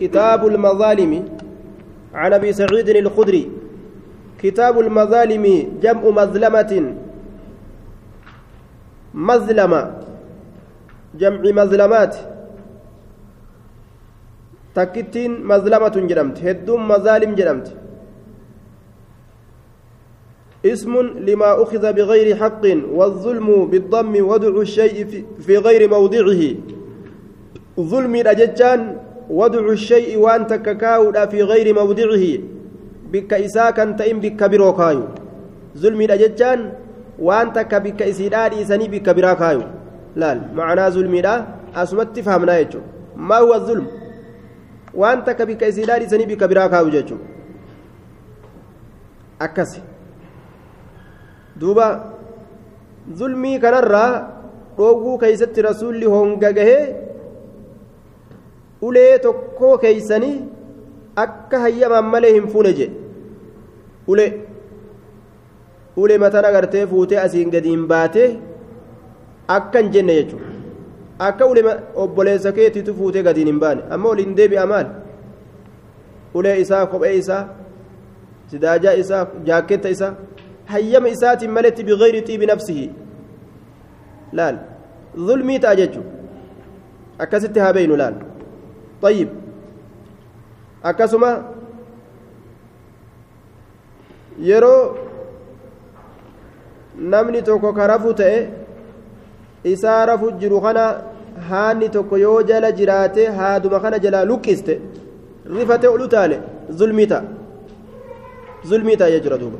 كتاب المظالم عن أبي سعيد الخدري. كتاب المظالم جمع مظلمة. مظلمة. جمع مظلمات. تكتين مظلمة جرمت هدوم مظالم جرمت اسم لما أخذ بغير حق والظلم بالضم وضع الشيء في غير موضعه. ظلم الأججان وضع الشيء وأنت ككاو في غير موضعه بك إساكا تئم بك بروكايو. ظلم الأججان وأنت كبك إسيدان إساني بك براكايو. لا معنى ظلم أسمت فهمنا يجو. ما هو الظلم؟ وأنت كبك إسيدان إساني بك براكايو جيجو. أكسي. duuba zulmii kanarraa dhooguu keeysatti rasuulli honga gahee ulee tokkoo keeysanii akka hayyamaan malee hin fuune jedhe ulee ulee matan agartee fuutee asiin gadiin baatee akka hin jenne jechuudha akka ulee obboleessa keetiitu fuutee gadiin hin baane amma ol hin deebi'a maal ulee isaa kophee isaa sidaajaa isaa jaakketta isaa hayyama isaatiin maletti bigayri xiibi nafsihi laal zulmii ta'a jechu akkasitti haa beeynu laal طيب akkasuma yeroo namni tokko ka rafu ta'e isaa rafu jiru kana haanni tokko yoo jala jiraate haaduma kana jalaa luqqiste rifate olu taale zulmii ta'a zulmii ta'a jechuudha duuba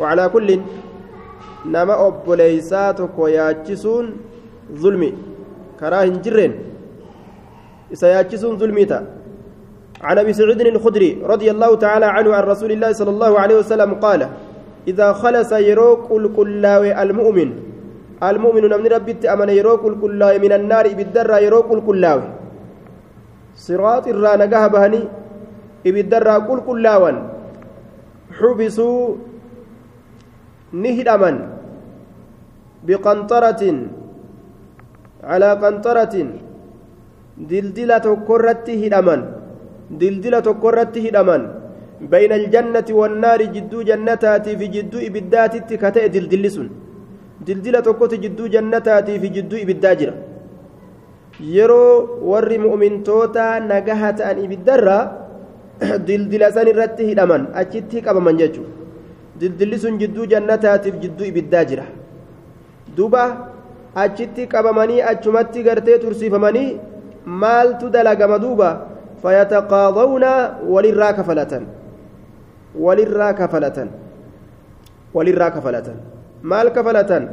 وعلى كل نما أبوليسات وياتشسون ظلمي كراهن جرين سياتشسون ظلميتا عن أبي سعيد الخدري رضي الله تعالى عنه عن رسول الله صلى الله عليه وسلم قال إذا خلص يروق الكلاوي المؤمن. المؤمن من ربي أمن يروق الكلاوي من النار بالدر يروق الكلاوي صراط الرانقه بهني بالدر كل كلاوان حبسوا نهدما بقنطرة على قنطرة دلدلة كرة هدما دلدلة كرة هدما بين الجنة والنار جدو جنتاتي في جدو إبدات كتئ دلدلسون دلدلة كوت جدو جنتاتي في جدو إبداجرة yeroo warri mu'mintoota nagaha ta'an ibiddarra dildila san irratti hidhaman achitti qabaman jechuudha dildilli sun jidduu jannataatiif jidduu ibiddaa jira duuba achitti qabamanii achumatti gartee tursiifamanii maaltu dalagama duuba fayataqaadawna walirraa kafalatan walirraa kafalatan walirraa kafalatan maal kafalatan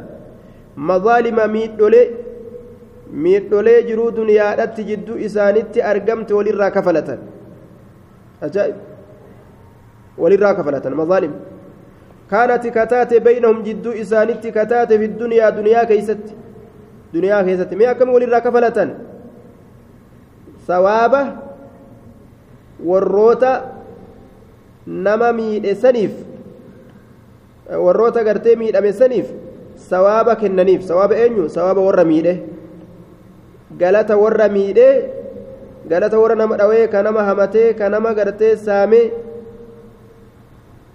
mazaalima miidholee miidholee jiruu duniyaadhatti jidduu isaanitti argamte walirraa kafalatan ajaa'ib walirraa kafalatan mazaalim كانت كتات بينهم جدو إسانت كتات في الدنيا دنيا كيست دنيا كيست مئة كم ولي كفلة ثوابه warroota nama miidhe saniif warroota gartee miidhame saniif sawaaba kennaniif sawaaba eenyu sawaaba warra miidhe galata warra miidhe galata warra nama dhawee ka nama hamatee ka nama gartee saamee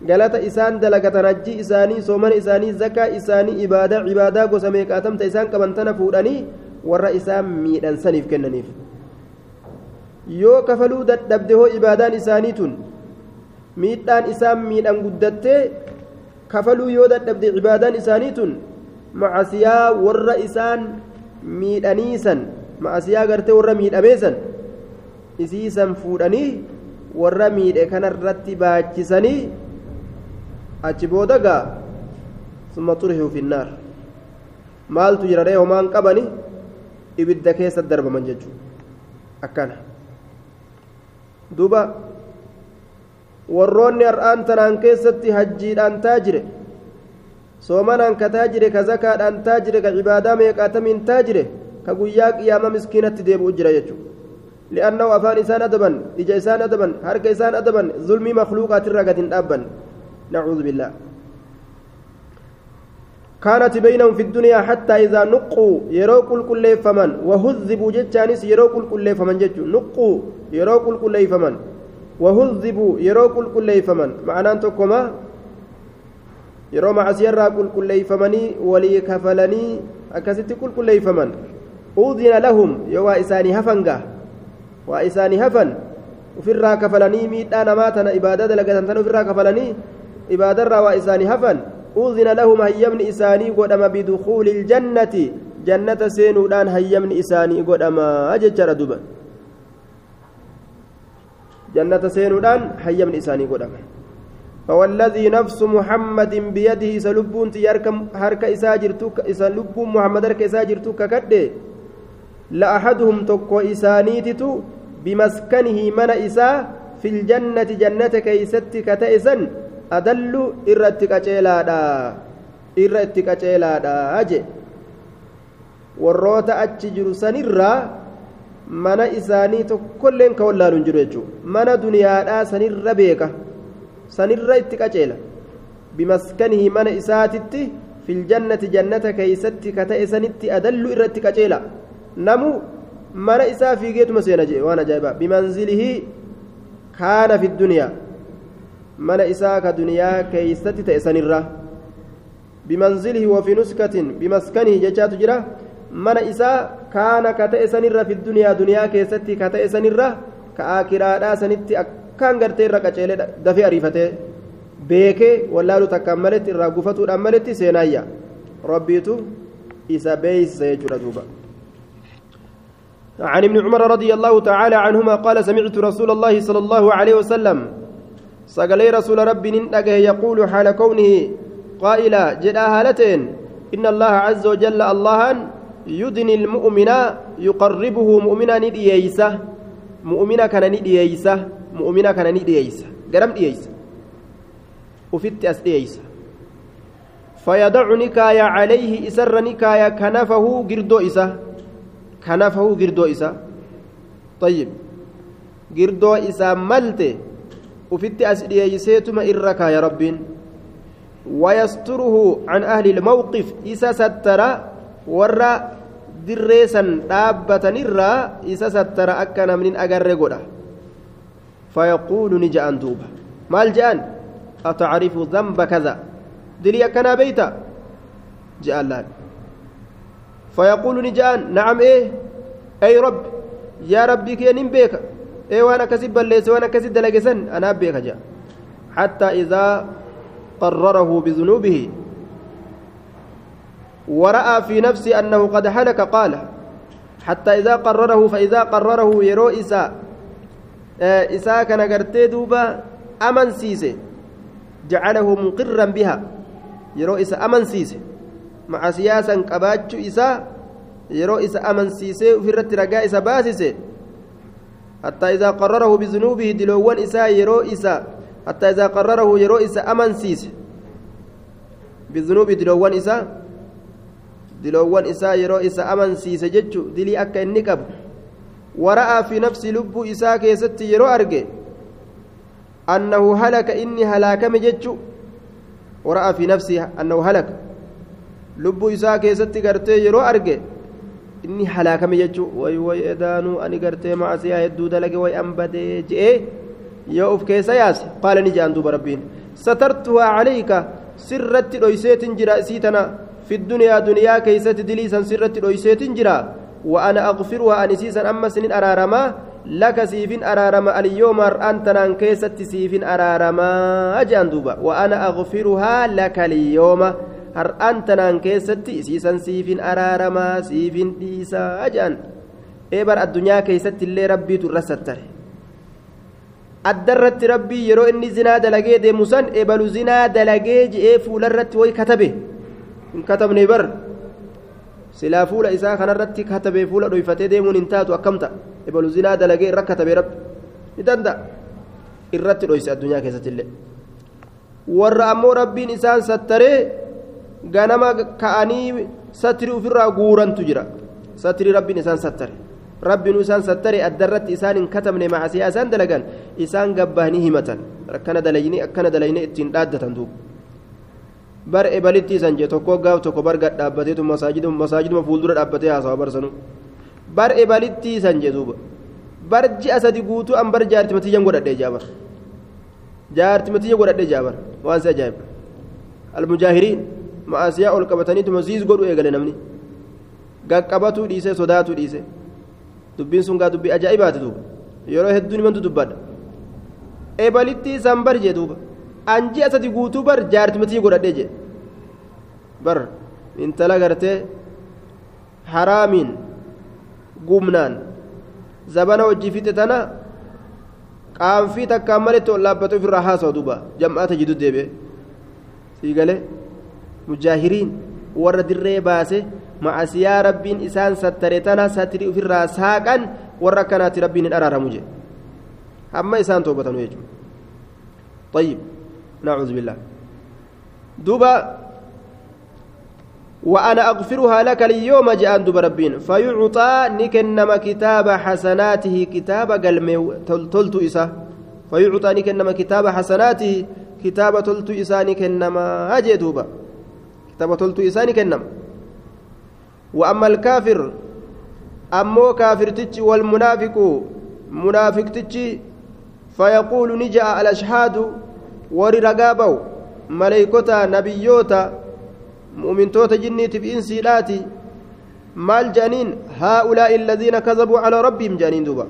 galata isaan dalagatan hajji isaanii soomana isaanii zakaa isaanii ibaadaa ibaadaa gosa meeqaatamta isaan qaban tana fuudhanii warra isaan miidhan saniif kennaniif yoo kafaluu dadhabde hoo ibaadaan isaanii tun miidhaan isaan miidhan guddattee kafaluu yoo dadhabde ibaadaan isaanii tun macasiyaa warra isaan miidhaniisan macasiyaa gartee warra miidhameesan isiisan fuudhanii warra miidhe kanarratti baachisanii achi booda gaa summa turhuu finnaar maaltu jira ree homaan qabani ibidda keessa darbaman jechuudha akkana duuba warroonni har'aan tanaan keessatti hajjiidhaan taajire soomanaan ka taajire ka zakaadhaan taajire ka cibaadaa meeqaatamiin taajire ka guyyaa qiyyaama miskiinatti deebi'u jira jechuudha li'annahu afaan isaan adaban ija isaan adaban harka isaan adaban zulmii makluuqaatirraa gad hin dhaabban nacuudhu billaa كانت بينهم في الدنيا حتى إذا نقوا يروا كل كل فمن وهذبوا جتانس يروا كل كل فمن جت نقوا يروا كل كل فمن وهذبوا يروا كل كل فمن معناه تكما yeroo macasiyarraa qulqulleeyfamanii walii kafalanii akkasitti qulqulleeyfaman udina lahum yoo waa isaanii hafan gaa waa isaanii hafan ufirraa kafalanii miidhaa namaa tana ibaadaa dalagatan tana ufirraa kafalanii ibaadarraa waa isaanii hafan udina lahum hayyamni isaanii godhama bidukuuli iljannati jannata seenuudhaan hayyamni isaanii godhama jechaadha duba jannata seenuudhaan hayyamni isaanii godhama فوالذي نفس محمد بيده سلبون تيارك هرك إساجرتك إسلب محمد هرك إساجرتك كده لأحدهم تكو إسانيتتو بمسكنه من إسا في الجنة جنة كيست كتئسا أدل إرتك أجيلادا إرتك أجيلادا أجي warroota achi jiru sanirraa mana isaanii tokkolleen ka wallaalu hin jiru jechuudha mana duniyaadhaa sanirra beeka sanirra itti qaceela bimaskanihi mana isaatitti filjannati jannata keeysatti ka ta'e sanitti adallu irratti qaceela namu mana isaa fiigeetuma seena jee waan ajaa'ibaa bimanzilihi kaana fi duniyaa mana isaa ka duniyaa keeysatti ta'e sanirra bimanzilihi wafi nuskatin bimaskanihi jechaatu jira mana isaa kaana ka ta'e sanirra fi duniyaa duniyaa keessatti ka ta'e sanirra ka aakiraadhaa sanitti akkaan gartee irra qaceelee dafee ariifatee beekee wallaalu takkaan maletti irraa gufatuudhaan maletti seenaayya rabbiitu isa beeysa jechuudha duuba عن ابن عمر رضي الله تعالى عنهما قال سمعت رسول الله صلى الله عليه وسلم سقلي رسول ربي ننتقه يقول حال كونه قائلا جدا هالتين إن الله عز وجل الله يدني المؤمن يقربه مؤمنا ندييسه مؤمنا كان ندييسه مؤمنا كان ندييسه قرم دييسه وفت أس دييسه فيدع نكايا عليه إسر نكايا كنفه قردو إسه كنفه قردو إسه طيب قردو إسه ملت وفت أس دييسيتما إركا يا ربين ويستره عن أهل الموقف إسا سترى ورّا akka namni agarre godha fayaquulu ni ja'an duuba maal ja'an atacrifu damba kaza dilii akkanaa beeyta ja'an laal fayaquulu ni ja'an nacam ee ay rabbi yaa rabbii kee nin beeka ee waan akkasi balleesse waan akkasi bidunuubihi ورأى في نفسه أنه قد هلك قال حتى إذا قرره فإذا قرره يرو إساء إساء كان قرتي دوبا أمن سيسي جعله مقرا بها يرو إساء أمن سيسي مع سياسا قباتش إساء يرو إساء أمن سيسي وفي الرت رقاء إساء باسسي حتى إذا قرره بذنوبه دلوان إساء يرو إساء حتى إذا قرره يرو إساء أمن سيسي بذنوب دلوان إساء isaa yeroo isa amansiise jechu dilii akka inni qabu wara'aa fi nafsi lubbuu isaa keessatti yeroo arge annahu halaka inni halaakame jechu wara'aa fi nafsi annahu halaka lubbuu isaa keessatti gartee yeroo arge inni halaakame jechu way way edaanuu ani gartee macasiyaa hedduu dalage way an badee je'ee yoo uf keessa yaase qaala ni je'an duuba rabbiin satartuhaa calayka sirratti dhoyseetin jira isii tana في الدنيا دنيا كيست دليسا سرت رويسيت جرا وأنا أغفرها أن سيسا أما سنين أرارما لك سيفين أرارما اليوم أنتنا كيست سيفين أرارما أجان دوبا وأنا أغفرها لك اليوم هر أنتنا كيست سيسا سيفين أرارما سيفين ديسا أجان إبر الدنيا كيست اللي ربي ترستر addarratti rabbii yeroo inni zinaa dalagee deemu san ebalu zinaa dalagee je'ee fuularratti way katabe hin katabne bar silaa fuula isaa kanarratti katabee fuula dhoyfatee deemuun hin taatu akkamta ebalu zinaa dalagee irra katabee rabbi ni danda'a irratti dhoyse addunyaa keessatti illee warra ammoo rabbiin isaan sattaree ganama ka'anii satiri ofirraa guurantu jira satiri rabbiin isaan sattare rabbiin isaan sattare addarratti isaan hin katabne macasiyaa isaan dalagan isaan gabbahanii himatan akkana dalayni akkana dalayni ittiin dhaaddatan duuba bar ebalitti isan jee tokko gaaf tokko bar gad dhaabbateetu masaajiduma fuuldura dhaabbatee haasawa barsanu bar ebalitti isan jee duuba bar ji'a sadi guutuu an bar jaartimatiyyan godhadhee jaabar jaartimatiyya godhadhee jaabar waan si ajaa'iba almujaahiriin ma'asiyaa ol qabataniituma siis godhu eegale namni gaqqabatuu dhiise sodaatuu dhiise dubbiin sun gaa dubbii ajaa'ibaati duuba yeroo hedduun himantu dubbadha ebalitti isan bar jee duuba an ji'a sadi guutuu bar jaartimatii godhadhee jee bar intala gartee haraamiin gumnaan zabana hojii fixe tana qaanfii takkaan malitti ol dhaabbate ofirraa haasawa duuba jam'aata jidduu deebi'e sii galee baase macasiyaa rabbiin isaan sattare tana satiri ofirraa saaqan warra akkanaatti rabbiin hin araaramu jee hamma isaan toobatanu jechuudha طيب نعوذ بالله دوبا وأنا أغفرها لك اليوم جاء دوب ربين فيعطى نكنما كتاب حسناته كتاب قلم تلت إسا فيعطى نكنما كتاب حسناته كتاب تلت إسا نكنما هجي دوبا كتاب تلت إسا نكنما وأما الكافر أمو كافر تتش والمنافق منافق تتش فيقول نجاء الأشهاد warri ragaa ba'u maleeykota nabiyyoota mu'mintoota jinniitiif insiidhaati maal jedhaniin haa'ulaa'i alladhiina kazabuu calaa rabbihim jedhaniin duuba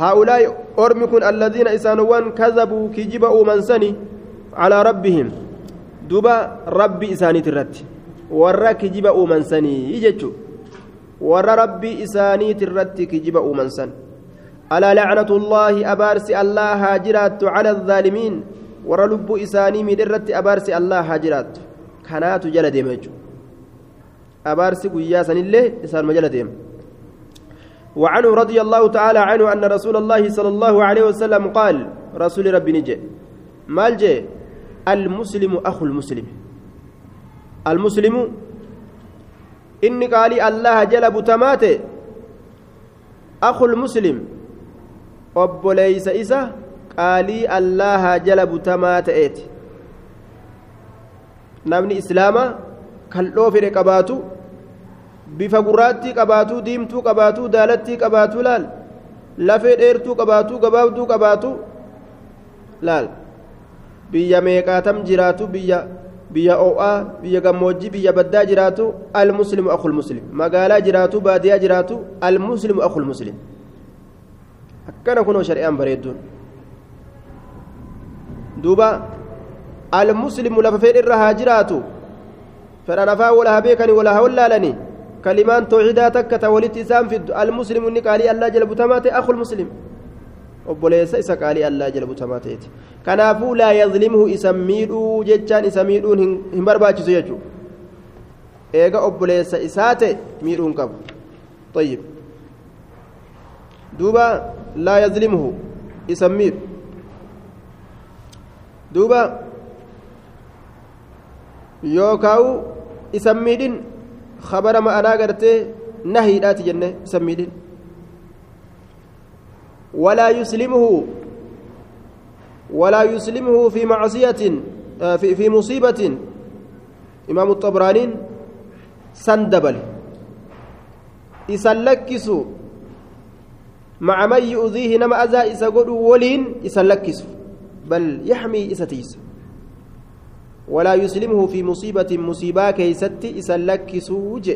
haa'ulaa'i ormi kun alladhiina isaanowwan kazabuu kijiba uuman sani calaa rabbihim duuba rabbii isaaniit irratti warra kijiba uuman sanii jechu warra rabbii isaaniit irratti kijiba uuman san alaa lacnatu llaahi abaarsi allaha haa jiraattu cala alzaalimiin warra lubbuu isaanii miidharratti abaarsi allah haa jiraattu kanaatu jala deema jechuudha abaarsi guyyaa sanillee isaanuma jala deema وعنه رضي الله تعالى عنه أن رسول الله صلى الله عليه وسلم قال رسول ربي نجي مال جي المسلم أخو المسلم المسلم إني قالي الله جلب تماتي أخو المسلم أبو ليس qaalii allaha jala butamaa ta'eeti namni islaama kal'oo fedhe qabaatu bifa gurraattii qabaatu diimtuu qabaatu daalattii qabaatu laal lafee dheertuu qabaatu gabaabduu qabaatu laal biyya meeqaatam jiraatu biyya biyya o'aa biyya gammoojjii biyya baddaa jiraatu almuslimu akul muslim magaalaa jiraatu baadiyaa jiraatu almuslimu akul muslim akkana kunoo shari'aan bareedduun duuba almuslimu lafa fedhe irra haa jiraatu fedhan afaan wala haa beekani wala haa wallaalani kalimaan tooxidaa takka ta walitti isaan fiddu almuslimu inni qaalii allaa jala ta'e akul muslim obboleessa isa qaalii allaa jala butamaa ta'eeti kanaafuu laa yazlimhu isa miidhuu jechaan isa miidhuun hin barbaachisu jechuu eega obboleessa isaa ta'e miidhuun qabu طيب دوبا لا يظلمه يسميه duuba yookaan isan miidhin khabara ma'anaa gartee nahiidhaati jenne isan miidhin fi macsiyatin fi, fi musiibatin imaamu xabraaniin san dabale isan lakkisu maca man yu'diihi nama azaa isa godhu waliin isan lakkisu بل يحمي إستيس ولا يسلمه في مصيبة مصيبة كيست إسلك سوج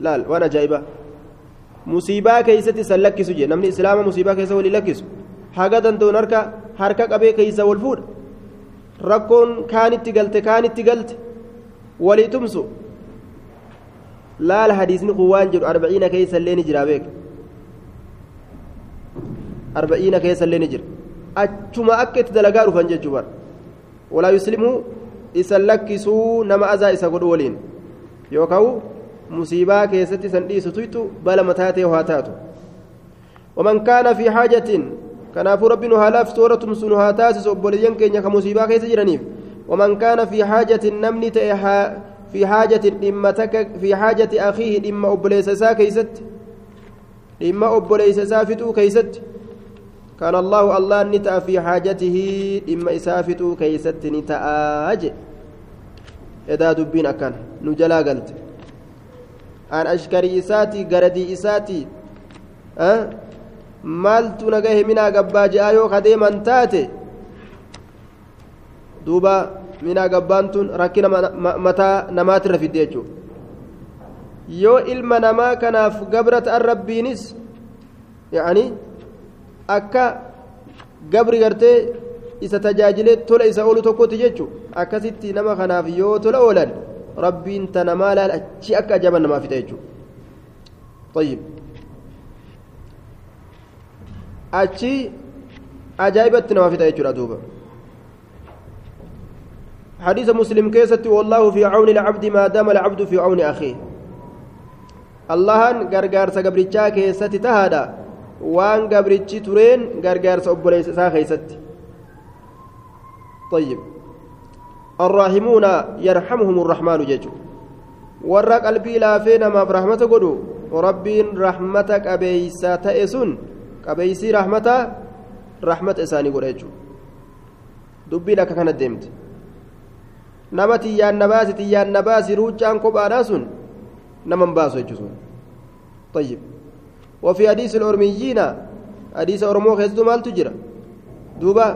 لا وأنا جايبة مصيبة كيست إسلك سوج نمني إسلام مصيبة كيس ولي لكس حاجة دون هركا هركا قبي كيس والفور ركون كانت تقلت كانت تقلت ولي تمسو لا الحديث قوان جر أربعين كيس اللي نجر بك أربعين كيس اللي نجر achuma akka itti dalagaa dhufan jechuu bar walaa yuslimuu isan lakkisuu nama azaa isa godhu waliin. Yookaan musiibaa keessatti isan dhiisu tuytu bala mataa ta'e haa taatu waman kaana fi haajatin kanaafuu rabbi nu haa laaftu warra tumsu nu haa taasisu obboleeyyan keenya ka musiibaa keessa jiraniif waman kaana fi haajatin namni ta'e fi haajatin dhimma takka fi haajati akhiihi dhimma obboleessa isaa keeysatti dhimma obboleessa isaa fixuu keeysatti كان الله الله نتأ في حاجته إما إسافته كيست نتأج edaa dubbiin akkan nu jalaa galte an ashkarii isaatii garadii isaatii maaltu nagahe minaa gabbaa je'aa yoo kadeeman taate duuba minaa gabbaan tun rakkina mataa namaatirra fidde jechuudha yoo ilma namaa kanaaf gabra ta'an rabbiinis yaani akka gabri gartee isa tajaajilee tola isa oolu tokkotti jechuudha akkasitti nama kanaaf yoo tola oolan rabbiin tana maalaan achi akka ajaban namaaf fixa jechuudha. طيب achi ajaa'ibatti nama fixa jechuudha duuba حديث مسلم كيست والله في عون العبد ما دام العبد في عون أخيه allahan gargaarsa gabrichaa keessatti tahaadha waan gabrichi tureen gargaarsa obboleessa isaa keessatti طيب الراحمون يرحمهم الرحمن ججو warra qalbii laafee namaaf rahmata godhu rabbiin rahmata qabeeysaa ta'e sun qabeeysii rahmata rahmata isaanii godha jechuu dubbiin akka kana deemte nama tiyyaan na baasi tiyyaan na baasi ruuccaan kophaadhaa sun نمن باسو يجوزون طيب وفي حديث الأرميين حديث أرمو خيزدو مال تجرى دوبا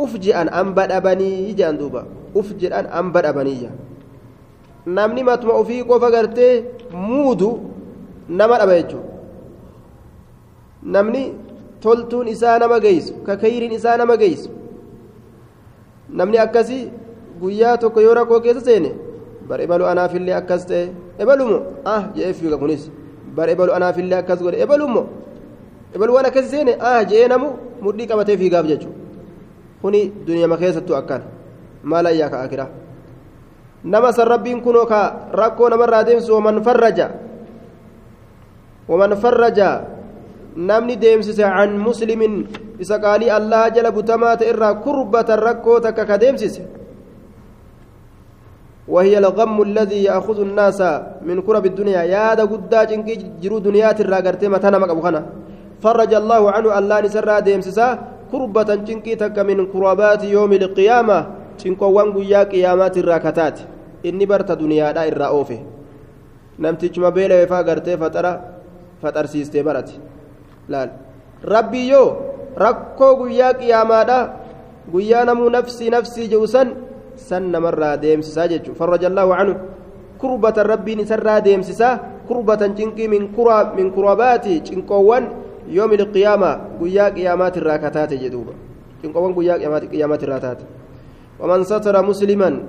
أفجئا أنبد أبني جان دوبا uf jedhan an badhabaniyya. Namni matuma ofii qofa gartee muudu nama dhaba jechuudha. Namni toltuun isaa nama geessu kakayriin isaa nama geessu namni akkasii guyyaa tokko yoo rakkoo keessa seene bar ebalu anaafillee akkas ta'e ebalumo? Ah jedhee fiiga kunis. Bar ebalu anaafillee akkas godhe ebalumo? Ebalu waan akkasii seene? Ah jedhee namu mudhii qabatee fiigaaf jechuudha. Kuni duniyama keessattuu akkana. Maala iyyaa ka akiraa nama san rabbiin kunoo ka rakkoo namarraa deemsu waman farraja waman farraja namni deemsise can muslimin isa qaalii allaha jala butamaa ta'e irraa kurbatan rakkoo takka ka deemsise وهي الغم الذي يأخذ الناس من كرب الدنيا يا دا قدا جنكي جرو دنيات الراغرتي متانا مقبخنا فرج الله عنه الله نسرى ديمسسا كربة جنكي تك من كربات يوم القيامة cinqoowwan guyyaa qiyyaamaati irraa kataate inni barta duniyaadhaa irraa oofe. Namtichuma beela'eefaa gartee faxara faxarsiistee barate. Laal. Rabbii yoo rakkoo guyyaa qiyyaamaadhaa guyyaa namuu nafsii nafsii jedhu san san namarraa deemsisaa jechuudha farra jallaa kurbatan rabbiin isarraa deemsisaa kurbatan cinqii min kurabaati cinqoowwan yoomil qiyaamaa guyyaa qiyaamaatirraa kataate jedhuuba. Cinqoowwan guyyaa qiyaamaatirraa taate. ومن ستر مسلما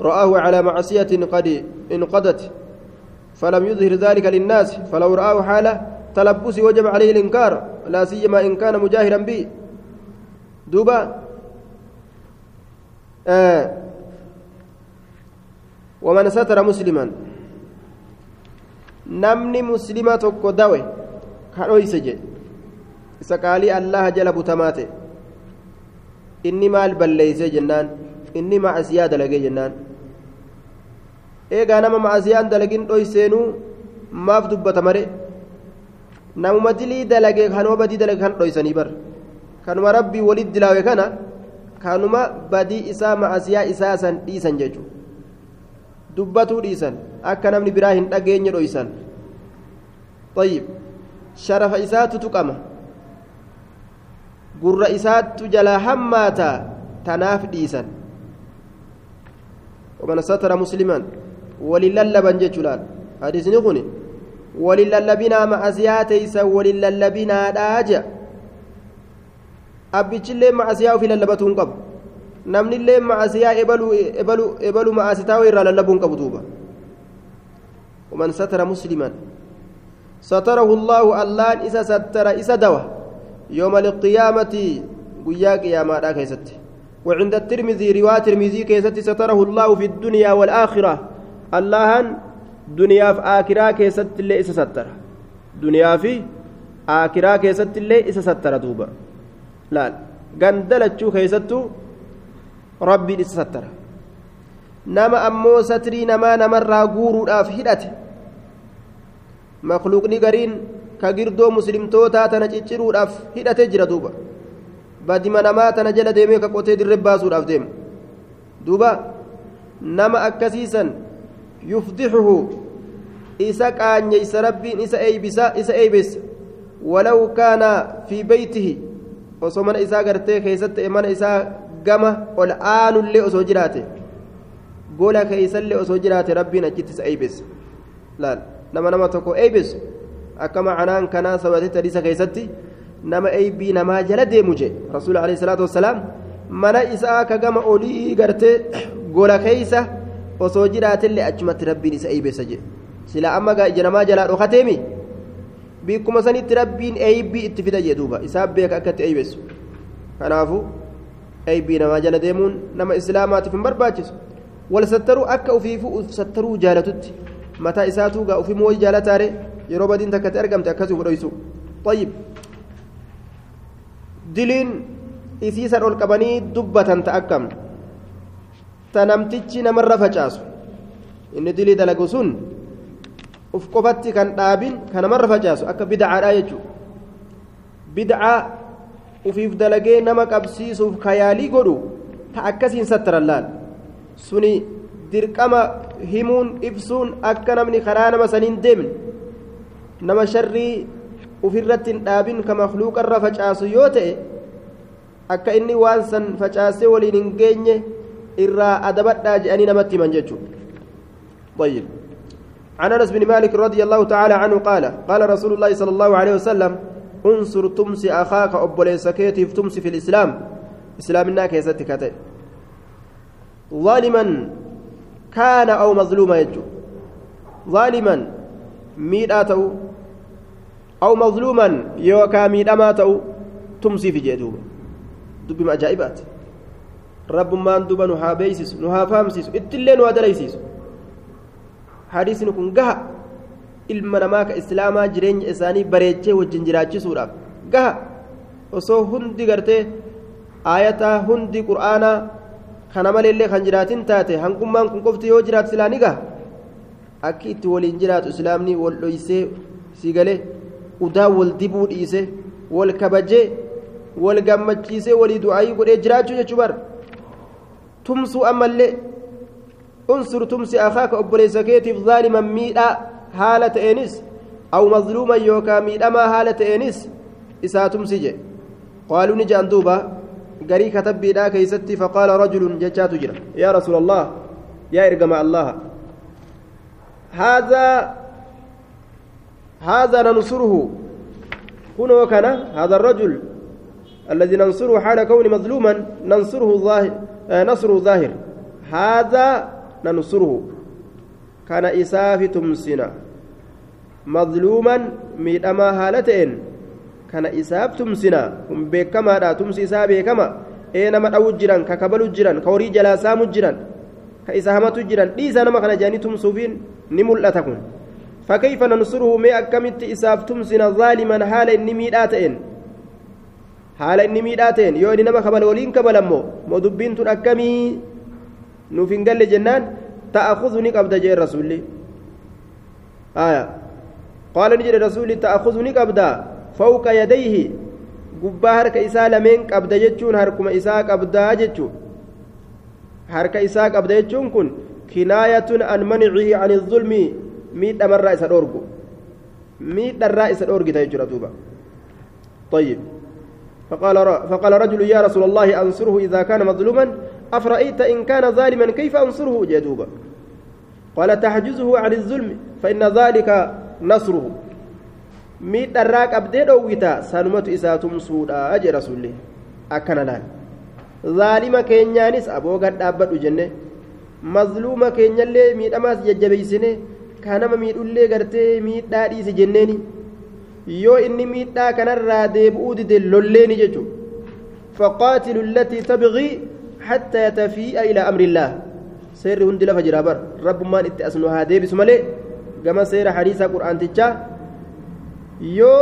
رآه على معصية قد انقضت فلم يظهر ذلك للناس فلو رآه حال تلبس وجب عليه الإنكار لا سيما إن كان مجاهرا به دوبا آه ومن ستر مسلما. namni muslima tokko dawe ka dhoyse jedhe isa qaalii allaha jala butamaa ta'e inni maal balleeyse jennaan inni macasiyaa dalagee jennaan eegaa nama macasiyaan dalagin dhoyseenuu maaf dubbata mare namuma dilii dalage kanuma badii dalage kan dhoysanii bar kanuma rabbii walit dilaawe kana kanuma badii isaa macasiyaa isaa san dhiisan jechuudha dubbatuu dhiisan akka namni biraa hin dhageenye dhoysan طيب شرف إسات تقام قر إسات جلا هماتا تناف ديسا ومن ستر مسلما ولللبن جتلال حديث نقول ولللبنا مع أسياتيسا ولللبنا داجا abbichillee macasiyaa ofii lallabatuun qabu. Namnillee macasiyaa ebaluu macasitaa irraa lallabuun qabu duuba. ومن ستر مسلما ستره الله Allaahan isa satara isa dhoysa يوم القيامة guyyaa qiyaamaa keessatti وعند الترمذي رواية الترمذي keessatti ستره الله في الدنيا والآخرة. Allaahni dunyaa fi aakhiraa keessatti illee satara دنيا في آخرة كيست اللي ستر دوبا. laal gandalachuu keessattuu rabbiin isa sattara nama ammoo satrii namaa namarraa guuruudhaaf hidhate makluuqni gariin ka girdoo muslimtootaa tana cicciruudhaaf hidhatee jira duuba badima namaa tana jala deemee ka qotee dirree baasuudhaaf deemu duuba nama akkasiisan yufdixuhu isa qaanyeysa rabbiin isa eeybisa isa eeybessa walaw kaana fi beytihi osoo mana isaa gartee keessatti mana isaa gama ol aanullee osoo jiraate gola keeysallee osoo jiraate rabbiin achitti isa eeybessa laal nama nama tokko eeybessu akka macanaan kanaa sabatetti hadiisa keessatti nama eeybii namaa jala deemu je rasuul alayhi salaatu wassalaam mana isaa ka gama olii gartee gola keeysa osoo jiraatillee achumatti rabbiin isa eeybessa je sila amma ija namaa jalaa dhokateemi bikkuma sanitti rabbiin eeybii itti fida jee duuba isaa beeka akka itti eeybessu kanaafu eeybii namaa jala deemuun nama islaamaatiif hin barbaachisu wal sattaruu akka ufiifu sattaruu jaalatutti mataa isaatuu gaa ufii mooyi jaalataare yeroo badiin takkatti argamte akkasii fudhoysu طيب akkam ta namtichi namarra facaasu inni dilii dalagu sun uf qofatti kan dhaabin kan namarra facaasu akka bidcaadha jechuu bidcaa ufiif dalagee nama qabsiisuuf kayaalii godhu ta akkasiin sattaran laal suni dirqama himuun ibsuun akka namni karaa nama saniin deemne nama sharrii ufirratti hin dhaabin ka makluuqarra facaasu yoo ta'e akka inni waan san facaasee waliin hin geenye irraa adabadhaa jedhanii namatti himan jechuudha. عن انس بن مالك رضي الله تعالى عنه قال قال رسول الله صلى الله عليه وسلم انصر tumsi اخاك obboleessa keetiif tumsi في الاسلام islaamummaa keessatti ka ta'e ظالما كان أو مظلوما jechuu ظالما miidhaatuu أو مظلوما يوكا ميداماتو تمسي في ajaa'ibaati rabbummaan duba nu haa beeysisu nu haa fahamsiisu ittillee nu haa dalaysiisu hadiisni kun gaha ilma namaa ka islaamaa jireenya isaanii bareechee wajjin jiraachisuudhaaf gaha osoo hundi gartee aayataa hundi qur'aanaa kana maleellee kan jiraatin taate hangummaan kun qofti yoo jiraatu silaa ni gaha akki itti waliin jiraatu islaamni wal dhoysee si galee udaa wal dibuu dhiise wal kabajee wal gammachiisee walii du'aayii godhee jiraachuu jechuu bar tumsuu ammallee unsur tumsi akaaka obboleessa keetiif zaaliman miidhaa haala ta'eenis aw mazluuman yookaa miidhamaa haala ta'eenis isaa tumsi je qaaluu ni je'an duuba garii katabbiidhaa keeysatti faqaala rajulun jechaatu jira yaa rasuula allah yaa ergama allaha هذا هذا ننصره. كنو كان هذا الرجل الذي ننصره حال كون مظلوما ننصره ظاهر آه نصره ظاهر. هذا ننصره. كان إساف تمسنا. مظلوما ميدما هالتين كان إساف تمسنا. هم بكما لا تمسي إساف بكما أينما أو جيران ككبل جيران كوري جلا سام جيران كإساهمة جيران ليس نما كان جاني تمسوفين نمل تكون فكيف ننصره ما أكمت إساف تمسنا ظالما حال inni nama kabala waliin kabalammoo moo dubbiin tun akkamii nuuf hin galle jennaan ta'akuzu ni qabda jee rasuulli aya qaala ni jedhe rasuulli ta'akuzu ni qabda fawqa yadayhi gubbaa harka isaa lameen qabda jechuun harkuma isaa qabdaa jechuu harka isaa qabda jechuun kun kinaayatun an manicihi an miidhamarraa isa dhoorgu. Miidharraa isa dhoorgita jechuudha duuba. طيب فقال فقال رجل يا رسول الله أنصره إذا كان مظلوما أفرأيت إن كان ظالما كيف أنصره جدوبا قال تحجزه عن الظلم فإن ذلك نصره ميت الراك أبدي دويتا سنمت إساتم سودا أجي رسول أكن لأن ظالم كينيانيس أبو قد أبد جنة مظلوم كينيا اللي كانما ميت اللي قرتي ميت داديس جنيني yoo inni miidhaa kanarraa deebi'uu dide lolleeni jechuudha faqaatilu allatii tabqii حتى يتفيء إلى أمر الله سير هندي لفا جرابر رب ما إتي أسنو هادي بسمالي كما سير حديث قرآن تجا يو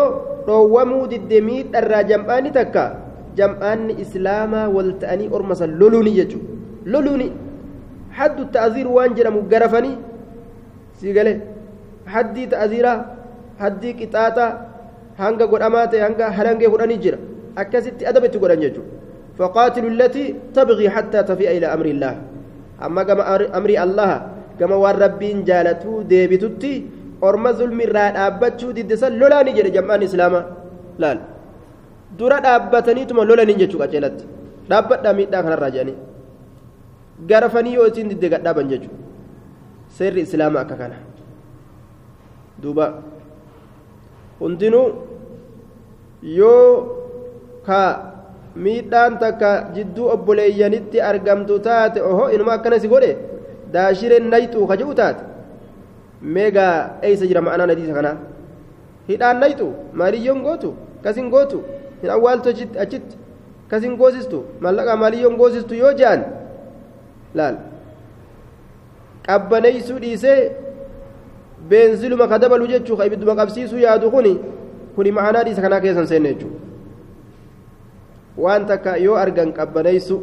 روامو دي دميت الرا جمعاني تكا جمعان إسلاما والتأني أرمسا لولوني يجو لولوني حد التأذير وانجر مقرفني سيقالي حدي تأذيرا حدي قطاطا hanga godhamaa ta'e hanga halangee godhanii jira akkasitti adabatti godhan jechuudha فقاتلوا التي تبغي حتى تفيء إلى أمر الله amma gama amrii allaha gama waan rabbiin jaalatuu deebitutti orma zulmirraa dhaabbachuu diddisan lolaani jedhe jam'aan islaamaa laal dura dhaabbataniituma lolaniin jechuu qaceelatti dhaabbadhaa miidhaa kanarraa jedhanii garafanii yoo isin didde gadhaaban jechuudha seerri islaamaa akka kana duuba hundinuu yoo ka miidhaan takka jidduu obboleeyyanitti argamtu taate oho inuma akkana si godhe daashireen nayxuu ka jedhu taate meegaa eeysa jira ma'anaan hadiisa kanaa hidhaan nayxu maaliyyoon gootu kasin gootu hin awwaaltu achitti kasin goosistu mallaqaa maaliyyoon goosistu yoo je'an laal qabbaneeysuu dhiisee beenziluma ka dabalu jechuu ka ibidduma qabsiisuu yaadu kuni kuni ma'anaa dhiisa kanaa keessan seenne jechuudha waan takka yoo argan qabbaneeysu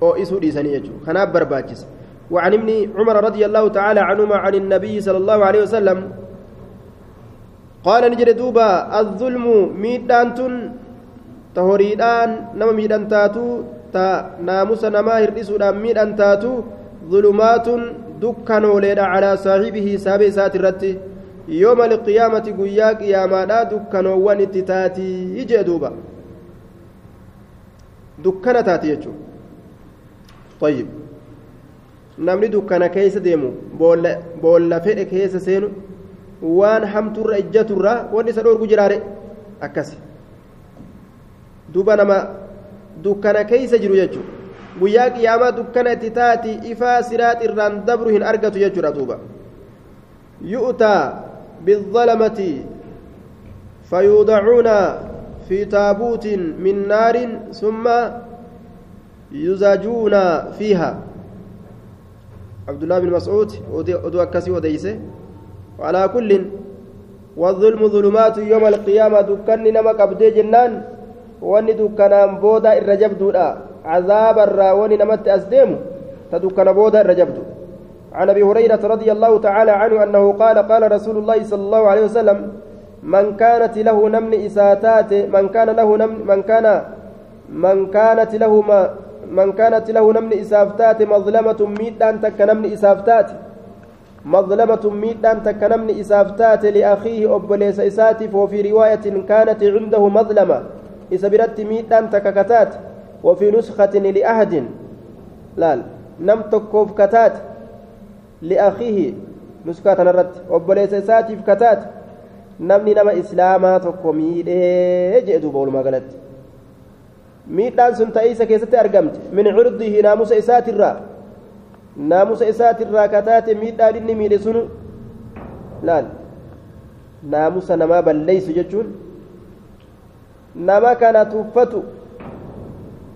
oo'isuu dhiisanii jechuudha kanaaf barbaachisa وعن ابن عمر رضي الله تعالى عنهما عن النبي صلى الله عليه وسلم قال نجد دوبا الظلم ميدان تهوريدان نما ميدان تا ناموس نما هردسودان ميدان تاتو ظلمات dukkanooleedha calaa saaxibihi saaba isaati irratti yooma alqiyaamati guyyaa qiyaamaadha dukkanoowwan itti taatii jee duuba. Dukkana taati jechuu ayyib namni dukkana keessa deemu boolla fedhe keessa seenu waan hamturra ijjaturra wanni isa dhoorgu jiraare akkas duuba nama dukkana keessa jiru jechuudha guyyaa qiyaamaa dukkana itti taati ifaa siraat irraan dabru hin argatu jechuudha duuba. Yu'taa فيوضعون في تابوت من نار ثم يزاجون فيها عبد الله بن مسعود ودو أكسي وديسه وعلى كل والظلم ظلمات يوم القيامة دكان نما قبدي جنان واني دكان بودا الرجب دودا عذاب الراوني نمت أسديم تدكان بودا دو عن أبي هريرة رضي الله تعالى عنه أنه قال قال رسول الله صلى الله عليه وسلم من كانت له نمن إساتات من كان له نمن من كان من كانت له ما من كانت له نمن إسافتات مظلمة ميدان تك نمن إسافتات مظلمة ميدان تك نمن إسافتات لأخيه أبليس إساتف وفي رواية كانت عنده مظلمة إسبرت ميدان تككتات وفي نسخة لأحد لا نم تكوف كتات لأخيه نسخة نرت أبليس إساتف كتات namni nama islaamaa tokko miidhee jee duuba walumaa galatti miidhaan sun ta'ee isa keessatti argamte min curdihi naamusa isaatirraa naamusa isaatirraa kataate miidhaan inni miidhe sun laal naamusa namaa balleeysu jechuun nama kana tuffatu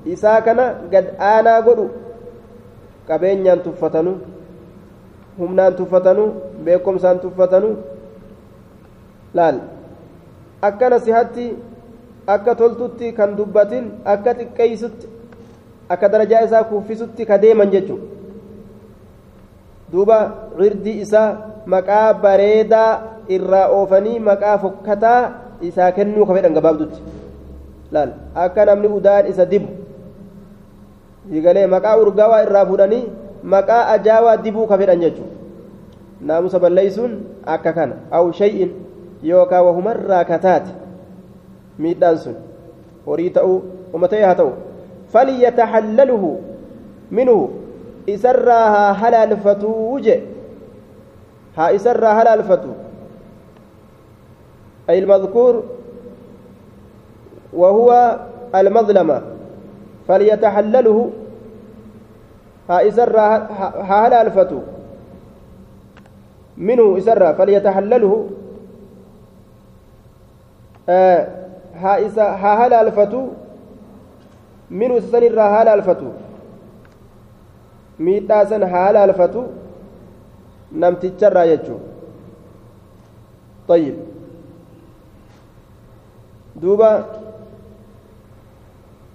isaa kana gad aanaa godhu qabeenyaan tuffatanu humnaan tuffatanu beekomsaan tuffatanu laal. Akka nasihatti akka toltutti kan dubbatin akka xiqqeeysutti akka darajaa isaa kuuffisutti ka deeman jechuudha duuba cirdii isaa maqaa bareedaa irraa oofanii maqaa fokkataa isaa kennuu ka fedhan gabaabdutti. Laal. Akka namni udaan isa dibu higalee maqaa urgaawaa irraa fuudhanii maqaa ajaawaa dibuu ka fedhan jechuudha naamusa balleeysuun akka kana aw shay'in yookaan wahumarraa kataate miidhaan sun horii ta'uu uummatee haa ta'u falyatahallaluhu minhu isarraa haa halaalfatuu je haa isarraa halaalfatu أي المذكور وهو المظلمة فليتحلله ها إسر ها هلالفته منه إسر فليتحلله haa isa haa halaalfatu minuu isa san irraa haa halaalfatu miidhaa san haa halaalfatu namticharraa jechuu طيب دوبا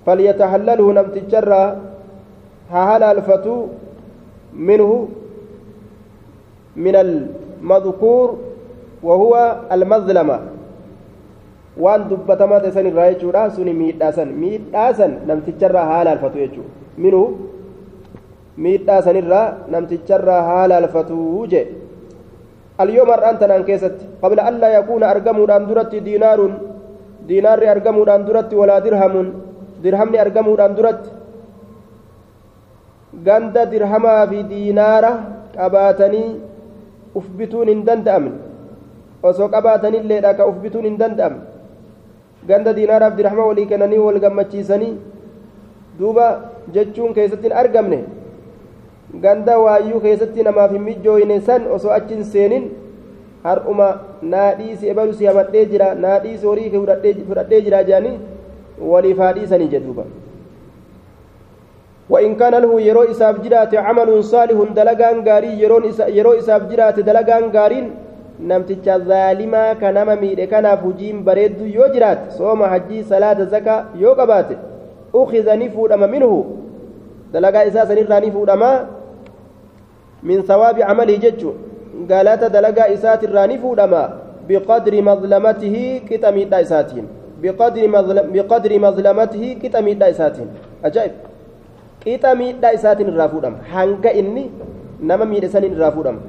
فليتحلله نمتجرا هاهلا الفتو منه من المذكور وهو المظلمه waan dubbatamaa ta'e san irraa jechuudha suni miidhaasan miidhaasan namticharraa haala alfatu jechuudha minuu miidhaa sanirraa namticharraa haala alfatuu jee اليوم أنت كيست قبل ألا يكون أرقموا أن درت دينار دينار أرقموا أن درت ولا درهم أرقموا أن درت ganda dirhamaa fi diinaara qabaatanii uf bituun hin danda'amne osoo qabaatanilleedha ka uf bituun hin danda'amne ganda diinaaraaf dirhama walii kennanii wal gammachiisanii duuba jechuun keessatti argamne ganda waayyuu keessatti namaaf hin mijjooyne san osoo achiin seenin har'uma naadhiisi ebalu si hamadhee jira naadhiisi horii fudhadhee jira jedhanii waliif haa dhiisanii jedhuuba. وإن كان له يرو إساف جرات عمل صالح دلقان غاري يرو إساف جرات دلقان غارين نمتج ظالما كنما ميد كان فجيم بريد يو جرات صوم حجي صلاة زكاة يو قبات. أخذ نفودما منه. دلقا إساسا نرى نفودما من ثواب عمله ججو. قالت دلقا إسات الراني فودما بقدر مظلمته كتمي إساتين. بقدر مظلم بقدر مظلمته كتمي إساتين أجائب fuudhama hanga inni nama miidhe saniin irraa fuudhama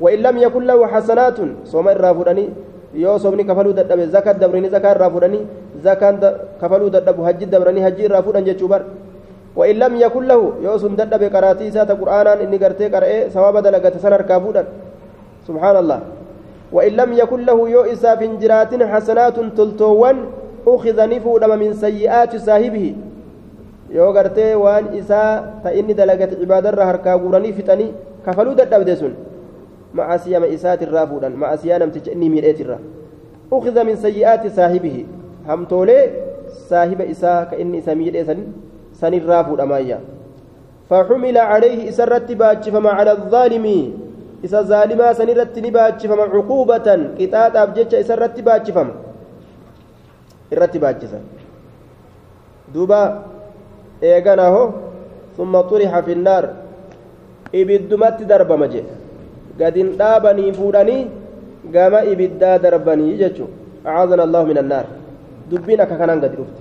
وإن لم يكن له حسنات صوم الرافدني yoo soomni kafaluu dadhabe zakat dabranii zakaa irraa fudhanii zakaan kafaluu dadhabu hajji dabranii hajji irraa fudhan jechuu bar وإن لم يكن له qaraatii isaa ta qur'aanaan inni gartee qara'ee sawaaba dalagate san harkaa fuudhan سبحان الله وإن لم يكن له يو إساف جرات حسنات تلتوان أخذ نفود من سيئات صاحبه yoo gartee waan isaa ta inni dalagate cibaadarraa harkaa guuranii fixanii kafaluu dadhabde sun macasiyama isaatirraa fuudhan macasiyaa namticha inni miidheetirra ukida min sayyi'aati saahibihi hamtoolee saahiba isaa ka inni isa miidhee sanirraa fuudhamaayya فحمل عليه إسرت باجفما على الظالم إسا ظالما سنرت نباجفما عقوبة قطاط أبجج إسرت باجفما إرت باجفما دوبا eegana ho summa xurixa fi nnaar ibiddumatti darbama jee gadin dhaabanii fuudhanii gama ibiddaa darbanii jechu acaazana allahu min annaar dubbiin akka kanaan gadi dhufte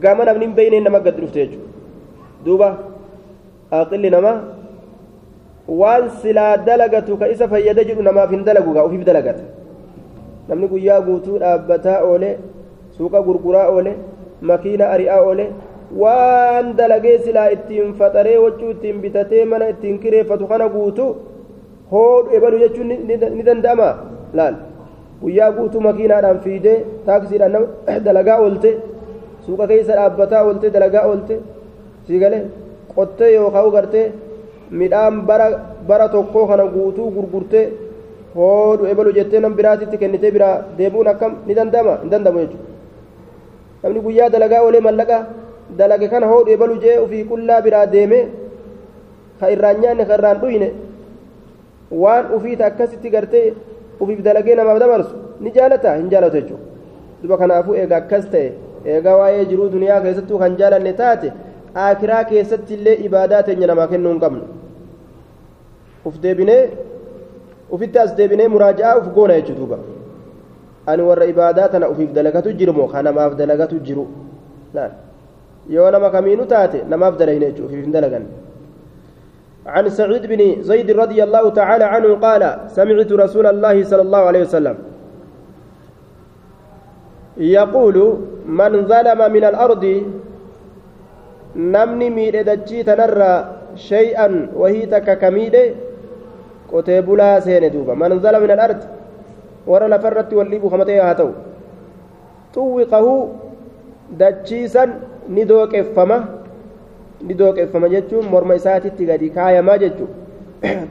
gama namni hin beeyneen nama gadi dhufte jechu duuba aqilli nama waan silaa dalagatu ka isa fayyada jedhu namaaf hin dalagu gaa ufiif dalagata namni guyyaa guutuu dhaabbataa oole suuqa gurguraa oole makiina ari'aa oole waan dalagee silaa ittiin faxaree wachuu ittiin bitatee mana ittiin kireeffatu kana guutu hoodhu ebalu jechuun ni danda'ama laal guyyaa guutuu makiinaadhaan fiidee taaksiidhaan dalagaa oolte suuqa keessa dhaabbataa oolte dalagaa oolte siigalee qottee yookaan gartee midhaan bara tokkoo kana guutuu gurgurtee hoodhu ebalu jettee nam biraatitti kennitee biraa deebuun akkam ni danda'ama hin danda'amu jechuudha. Namni guyyaa dalagaa oolee mallaqa dalage kana hoodhu ebalu jee ufii qullaa biraa deeme ka irraan nyaanne ka irraan dhuyne waan ufiita akkasitti gartee ufiif dalagee namaaf dabarsu ni jaalata? Hin jaalatu jechuudha. Duba kanaafuu eega akkas ta'e eegaa waa'ee jiruu duniyaa keessattuu kan jaalanne taate aakiraa keessatti illee ibaadaa teenya namaa kennuu hin qabnu uf deebinee ufitti as deebinee muraaja'aa uf goona jechuudha duuba ani warra ibaadaa tana ufiif dalagatu jiru moo ka namaaf dalagatu jiru yoo nama kamiinu taate namaaf dalagine jechuudha ufiif hin عن سعيد بن زيد رضي الله تعالى عنه قال سمعت رسول الله صلى الله عليه وسلم يقول من ظلم من الأرض نمني ميد دجي تنرى شيئا وهي تككميد قتيب لا سين دوبا من ظلم من الأرض ورى لفرت والليب خمتي هاتو طوقه دجيسا ندوك افما ni dooqeffama jechuun morma isaatitti gadi kaayamaa jechuun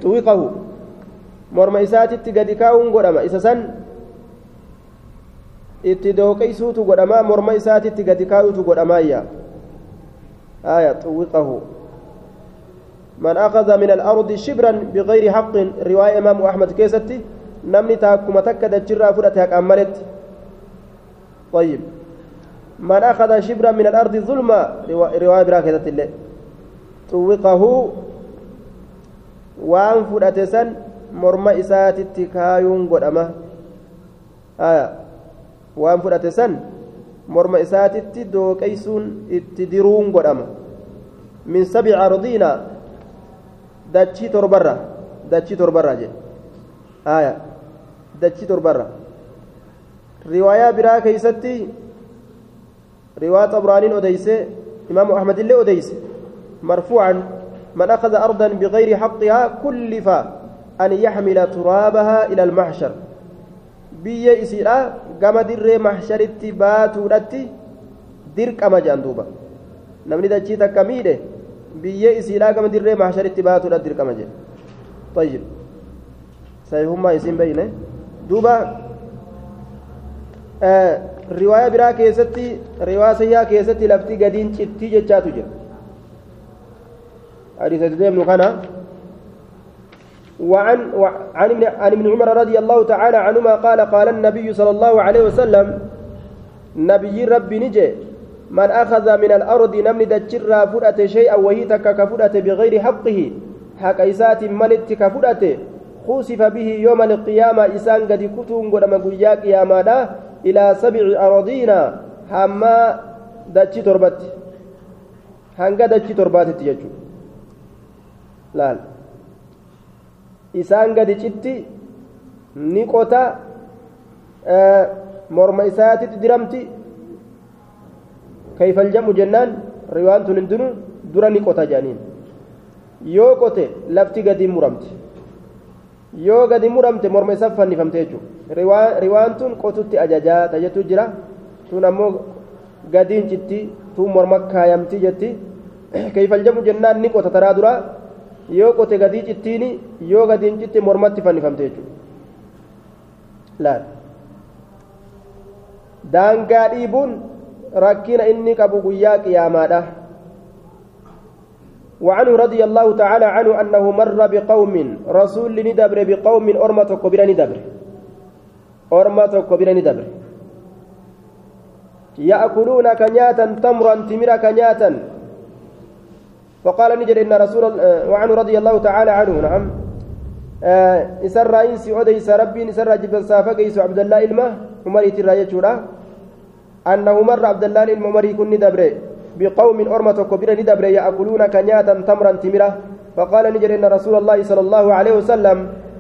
xuwiqahu morma isaatitti gadi kaa'uun godhama isa san itti dooqeysuutu godhamaa morma isaatitti gadi kaa'uutu godhamaayya aya xuwiqahu من أخذ من الأرض شبرا بغير حق رواية إمام أحمد كيستي نمني تاكما تكد جرا فرتها كأملت طيب. من أخذ شبرا من الأرض ظلما رواية براكزة الله طوقه وان فرأتسن مرمى إسات التكايون قدما آية. وان فرأتسن مرمى إسات التدوكيسون التدرون قدما من سبع أرضين dachii torbarra dachii torbarra jedhe aya dachii torbarra riwaayaa biraa keeysatti riwaa xabraaniin odeyse imaamu ahmad illee odeyse marfuucan من أخذ أرضا بغير حقها كلف أن يحمل ترابها إلى المحشر biyya isiidha gama dirree mahsharitti baatuudhatti dirqama jedhan duuba namni dachii takka miidhe biyya isiidha gama dirree mahsharitti baatuudhatti dirqama jedhe طيب sayhummaa isiin beeyne duuba riwaaya biraa keessatti riwaaya sayyaa keessatti lafti gadiin cittii jechaatu jira حديث ديم كان وعن عن ابن عن ابن عمر رضي الله تعالى عنهما قال قال النبي صلى الله عليه وسلم نبي ربي نجي من أخذ من الأرض نمن دجرا فرأت شيئا وهي كفرأت بغير حقه حق إسات ملت كفرأت خوسف به يوم القيامة إسان قد كتون قد مقويا قياما إلى سبع أراضين هما دجي تربت هنگا دجي تربات تيجو laal isaan gadi citti ni qota morma isaatitti diramti jennaan riwaan tun hundinuu dura ni qota jedhaniin yoo qote lafti gadi muramti yoo gadi muramte morma isaa fannifamte jechuudha riwaan tun qotutti ajajaa tajaajatu jira tun ammoo gadiin citti tun morma kaayamti jetti kayfal jedhamu jennaan ni qota taraa duraa. yoo qote gadii cittiini yoo gadiin citti mormatti fannifamte jechuudha laal daangaa dhiibuun rakkina inni qabu guyyaa qiyaamaadha. وعنه رضي الله تعالى عنه أنه مر بقوم رسول ندبر بقوم أرمة كبيرة ندبر. أرمة كبيرة ندبر. يأكلون كنياتا تمرا تمرا كنياتا. فقال نجد إن رسول وعنه رضي الله تعالى عنه نعم. إسر إنسي أديس ربي إسر جبن سافقيس عبد الله إلمه عمري تراية شورا. أنه مر عبد الله إلمه عمري كن ندبره بقوم أرمة كبيرة ندبره يأكلون كنياتا تمرا تمرة. فقال نجد إن رسول الله صلى الله عليه وسلم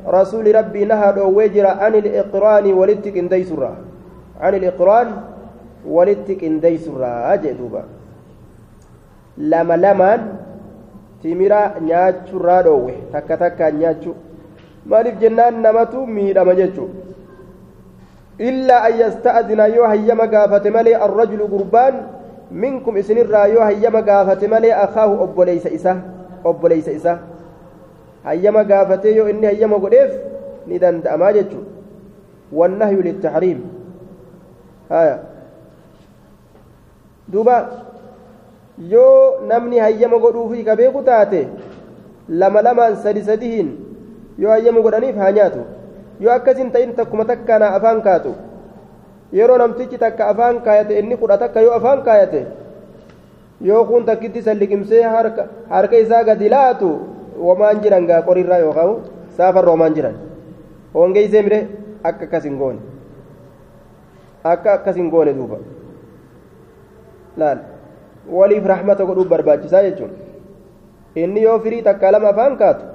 رسول ربي نهى وجر عن الإقران ولتك إندي سرة. عن الإقران ولتك إندي سرة. أجدوبا لما لمان timira nyaachuurraa dhoowwe takka takkaan nyaachuu maaliif jennaan namatu miidhama jechuu illaa an yasta'zina yoo hayyama gaafate malee arrajulu gurbaan minkum isinirraa yoo hayyama gaafate malee akaahu obboleeysa isa obboleeysa isa hayyama gaafatee yoo inni hayyama godheef ni danda'amaa jechuu wannahyu littaxriim haya duuba yoo namni hayyama godhuufi ka beeku taate lama lamaan sadi sadihin yoo hayyama godhaniif haa yoo akkasin ta'in takkuma takkaana afaan kaatu yeroo namtichi takka afaan kaayate inni kudha takka yoo afaan kaayate yoo kun takkitti salliqimsee harka isaa gadi laatu wamaan jiran gaa qorirraa yookaan saafarra wamaan jiran hongeysee mire akka akkas hin goone akka akkas hin goone duuba laal waliif rahmata godhuuf barbaachisaa jechuun inni yoo firii takka lama afaan kaatu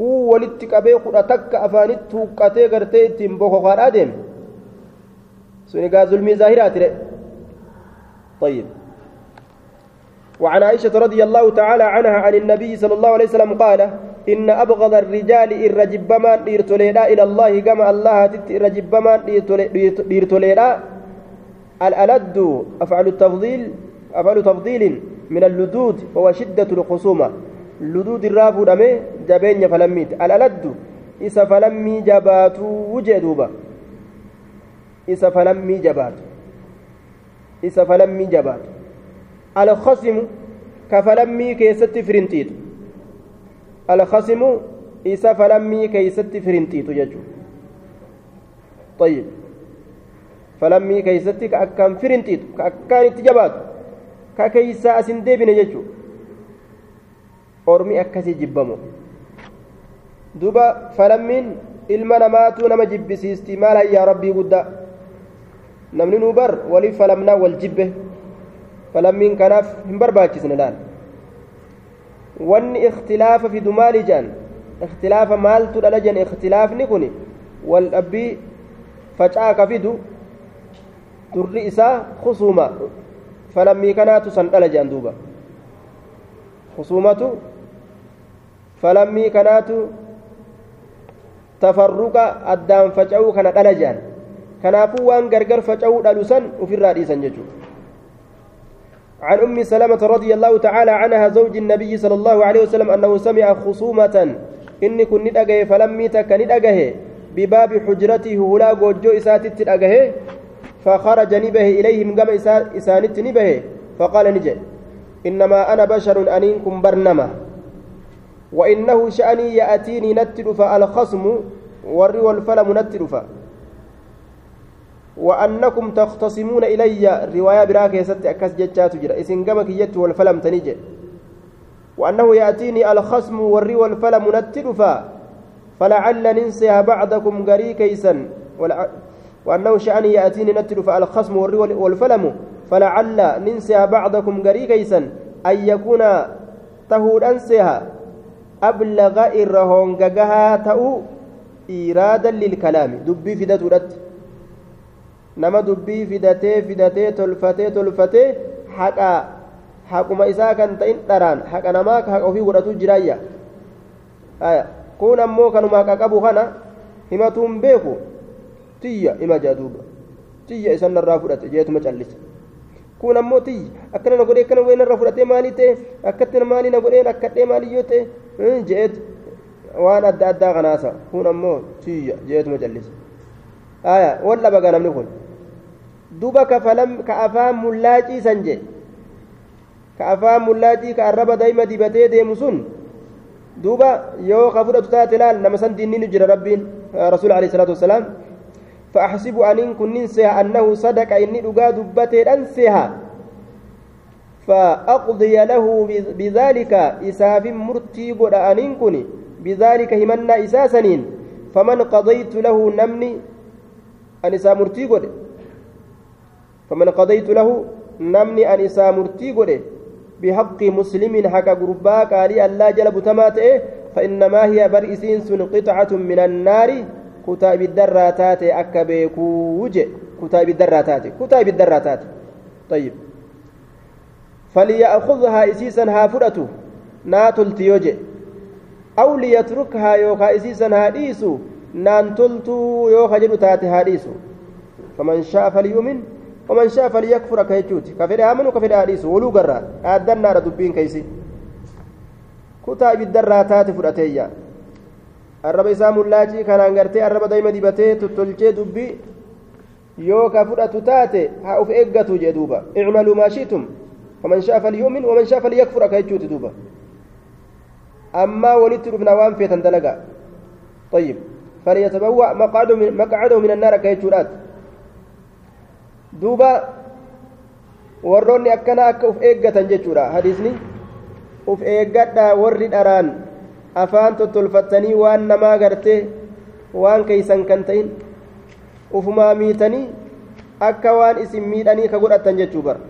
kuu walitti qabee kudha takka afaanitti huqqatee gartee ittiin bokokaadhaa deeme. Sun egaa zulmii zaahiraati re طيب وعن عائشة رضي الله تعالى عنها عن النبي صلى الله عليه وسلم قال إن أبغض الرجال الرجبما ديرتوليدا إلى الله كما الله الرجبما ديرتوليدا الألد أفعل التفضيل أفعل تفضيل من اللدود هو شدة الخصومة. luduu dirraa fuudhamee jabeenya falammiiti. Alaladdu isa falammii jabaatuu jee duuba. Isa falammii jabaatu. Isa falammii jabaatu. Alkhasimu ka falammii keessatti firintiitu alkhasimu isa falammii keessatti firintiitu jechuudha. Tayyib. Falammii keessatti ka akkaan firintiitu ka akkaan itti jabaatu ka keeysaa asin deebine jechuudha. Ormi akkasii jibbamu duba falammiin ilma namaatu nama jibbisiisti maal hayyaa rabbii guddaa namni nuu bar waliif falamnaa wal jibbe falammiin kanaaf hin barbaachisne laal wanni ikhtilaafa fidu maali jedhan اختلاف مال تدلجن اختلاف نكوني والأبي فجأة كفيدو turri isaa khusuma falammii kanaatu san dhala jedhan duuba khusumatu falammii kanaatu tafarruqa addaan faca'uu kana dhala jedhan kanaafuu waan gargar faca'uu dhalu san ufirraa dhiisan jechuudha. عن أم سلمة رضي الله تعالى عنها زوج النبي صلى الله عليه وسلم أنه سمع خصومة إني كن ندأجه فلم يتك ندأجه بباب حجرته هلا جوجو إساتت ندأجه فخرج نبه إليهم كما إسانت نبه فقال نجي إنما أنا بشر أنينكم برنما وإنه شأني يأتيني نتر فألخصم والري والفلم نتر وأنكم تختصمون إلي رواية براك يست أكس جتشات جرا. إسن كما كيت والفلم تنجي وأنه يأتيني ألخصم والري والفلم نتر فلعل ننسيها بعضكم قري كيسا. وأنه شأن يأتيني نتل فألخصم والفلم. فلعل ننسى بعضكم قري كيسا. أن يكون تهود أنسيها. أبلغ إرهون قاها تأو إيرادا للكلام دبي فدت ودت نما دبي فدتي فدتي تلفتي تلفتي حقا حقما إساء كان تئن دران حقا نماك حقا في ودتو جرايا آية كون أمو كانوا ما بيكو tiyya ima jaa duuba tiyya isan narraa fudhate jeetuma callise kun ammoo tiyya akkana na godhee akkana wayii narraa fudhatee maalii ta'e akkatti maalii na godhee akkadhee maalii yoo ta'e ammoo tiyya jeetuma callise aya wal dhabaga namni kun duba kafalam ka afaan mullaacii san jee ka afaan mullaacii ka arraba daa'ima dibatee deemu sun duuba yoo ka fudhatu taate laal nama san diinni jira rabbiin rasuul alayhi salaatu wasalaam فأحسب أن كن ننسيها أنه صدق إني دقا دبته أنسيها فأقضي له بذلك إساف مرتي قد أن كن بذلك همنا إساسنين فمن قضيت له نمني أن إسا مرتي فمن قضيت له نمني أن إسا مرتي بحق مسلم حق قربا قال الله جلب تماته. فإنما هي برئسين قطعة من النار. beekuu je kutaa ibiddarraa taate kutaa ibiddarraa taate طيب. فليأخذها إسيسا ها فرأته ناتلت يوجي أو ليتركها يوكا إسيسا هاديسو نانتلتو يوكا جدو تاتي هاديسو فمن شاء فليؤمن ومن شاء فليكفر كيجوتي كفر آمن وكفر هاديسو ولو قرار آدنا ردبين كيسي. كتاب الدراتات فرأتيا arraba isaa mullaachii kanaan gartee arraba daa'ima dibatee tottolchee dubbii yoo ka fudhatu taate haa uf eeggatu jee duuba icmaluu maa shiitum shaa falyu'min waman shaa falyakfur akka jechuuti duuba ammaa walitti dhufnaa waan feetan dalagaa طيب فليتبوأ مقعده من مقعده من النار كيجورات دوبا eeggatan jechuudha hadiisni uf eeggadha warri dharaan afaan tottolfattanii waan namaa gartee waan keeysan kan ta'in ufumaa miitanii akka waan isin miidhanii ka godhatan jechuu bara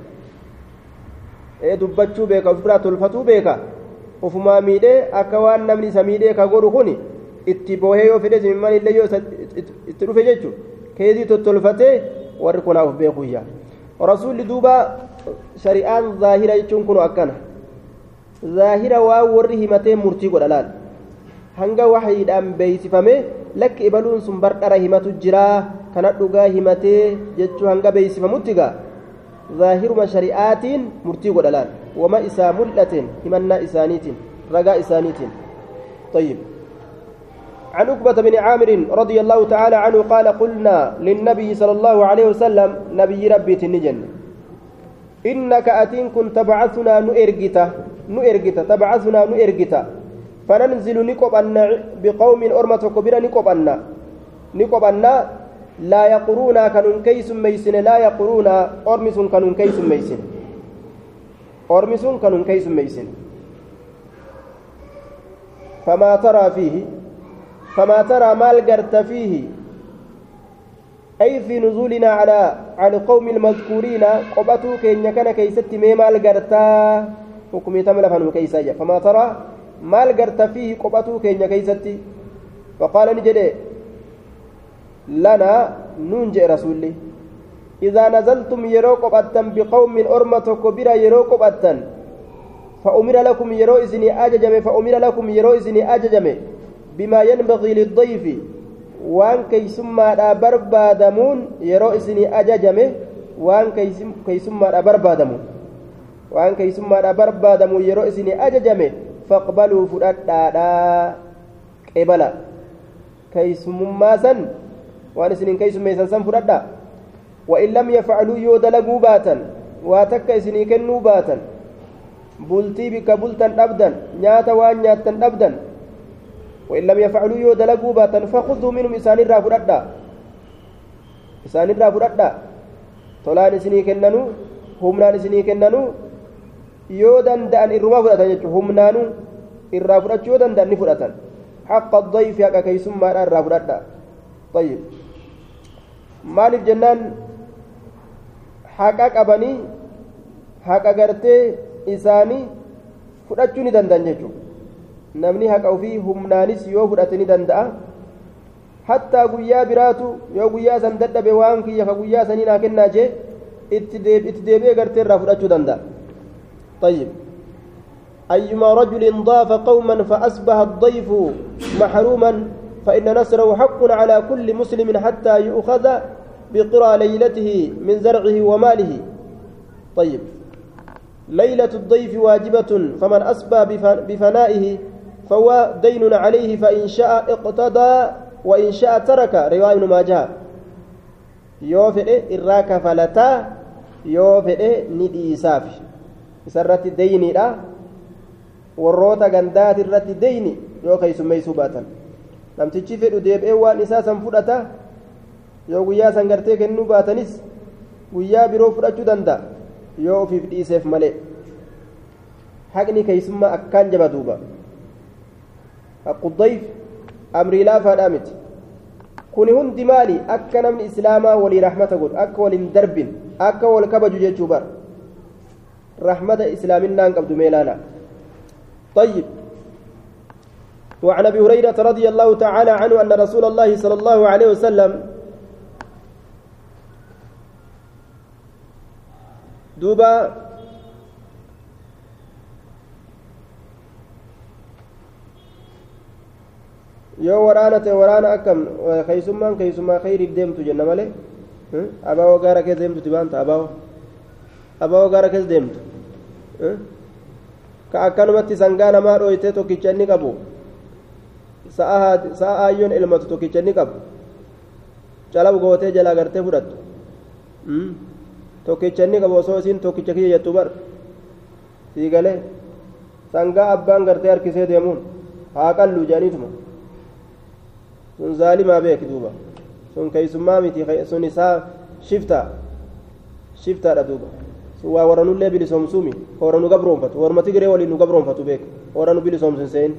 ee dubbachuu beeka uf biraa tolfatuu beeka. Ufumaa miidhee akka waan namni isa miidhee ka godhu kun itti boohee yoo fedhe simimman illee yoo itti dhufe jechuu keezii tottolfatee warri kunaaf uf beekuyyaa rasuulli duuba shari'aan zaahira jechuun kun akkana. Zaahira waan warri himatee murtii godha laal? Hanga waxiidhaan beeysifame lakki ibaluun sun bardhara himatu jiraa? Kana dhugaa himatee jechuu hanga beeysifamutti gaa zaahiruma shari'aatiin murtii godha laal wama isaa mul'ateen himannaa isaaniitiin ragaa isaaniitiin طيب. عن عقبة بن عامر رضي الله تعالى عنه قال قلنا للنبي صلى الله عليه وسلم نبي ربي تنجن. إنك أتين كنت تبعثنا نؤرجتا نؤرجتا تبعثنا نؤرجتا فننزل نقبنا بقوم أرمة كبيرة نقبنا نقبنا لا يقرون كانون كيس ميسن لا يقرون أرمس كانون كيس ميسن. أرمس كانون كيس ميسن. فما ترى فيه فما ترى مال قرت فيه. أي في نزولنا على على قوم المذكورين قبتوا كين كان كيست ميمال قرتا. حكمي تملا فنو كيساجا فما ترى garta fiihi qophatuu keenya keeysatti faqaala ni nuun jedhe rasuulli إذا نزلتم يرو قبطا بقوم أرمى كبيرة يرو قبطا فأمر لكم يرو إذني أججم فأمر لكم يرو إذني أججم بما ينبغي للضيف waan keeysummaadha barbaadamuun yeroo isinii ajajame waan keeysummaadha barbaadamu waan keeysummaadha barbaadamu yeroo isinii ajajame faqbaluu fudhadhaadha qebala keeysumummaa san waan isiniin keeysummeeysan san fudhadha وإن لم يفعلوا يودلقوا باتا واتك إسني كنوا باتا بلتي بك بلتا أبدا نياتا وان نياتا أبدا وإن لم يفعلوا يودلقوا باتا فخذوا منهم إسان الرافردا إسان الرافردا tolaan isinii kennanuu humnaan isinii kennanuu yoo danda'an irrumaa fudhatan jechuudha humnaanuu irraa fudhachuu yoo danda'an ni fudhatan haqqa dayfi haqa keeysummaadha irraa fudhadha طيب maaliif jennaan haqa qabanii haqa gartee isaanii fudhachuu ni danda'an jechuudha namni haqa ofii humnaanis yoo fudhate ni danda'a hattaa guyyaa biraatu yoo guyyaa san dadhabe waan kiyya ka guyyaa sanii naa kennaa jee itti deebi'ee gartee irraa fudhachuu danda'a طيب أيما رجل ضاف قوما فأصبح الضيف محروما فإن نصره حق على كل مسلم حتى يؤخذ بقرى ليلته من زرعه وماله. طيب. ليلة الضيف واجبة فمن أسبى بفنائه فهو دين عليه فإن شاء اقتدى وإن شاء ترك. رواية ابن ماجه. yoo fedhe irraa kafalataa yoo fedhe ni dhiisaaf isarratti deyniidha warroota gandaati irratti deyni yoo keeysummeeysuu baatan namtichi fedhu deebi'ee waan isaa san fudhata yoo guyyaa san gartee kennuu baatanis guyyaa biroo fudhachuu danda'a yoo ofiif dhiiseef malee haqni keeysummaa akkaan jaba duuba haqqudayf amrii laafaadhaa miti kuni hundi maali akka namni islaamaa walii rahmata godhu akka waliin darbin akka wal kabaju jechuu bar rahmata islaaminaan qabdu meelaala طيب وعن ابي هريره رضي الله تعالى عنه ان رسول الله صلى الله عليه وسلم دوبا ta'e waraana akkam keeysummaan keeysummaa kheyriif deemtu jenna malee abaawoo gaara keessa deemtuti baanta abaawoo abaawoo gaara keessa deemtu ka akkanumatti sangaa namaa dhooytee tokkicha inni qabu sa'a aayyoon ilmatu tokkicha inni qabu calab gootee jalaa gartee fudhattu tokkicha inni qabu osoo isiin tokkicha kiyya jettu bar sii galee sangaa abbaan gartee harkisee deemuun haa qallu jedhaniituma sun zaalimaa beeki duuba sun keeysummaa miti sun isaa shifta shiftaadha duuba sun waa warra nullee bilisoomsuumi warra nu gabroonfatu warma tigiree waliin nu gabroonfatu beek warra nu bilisoomsu hin seen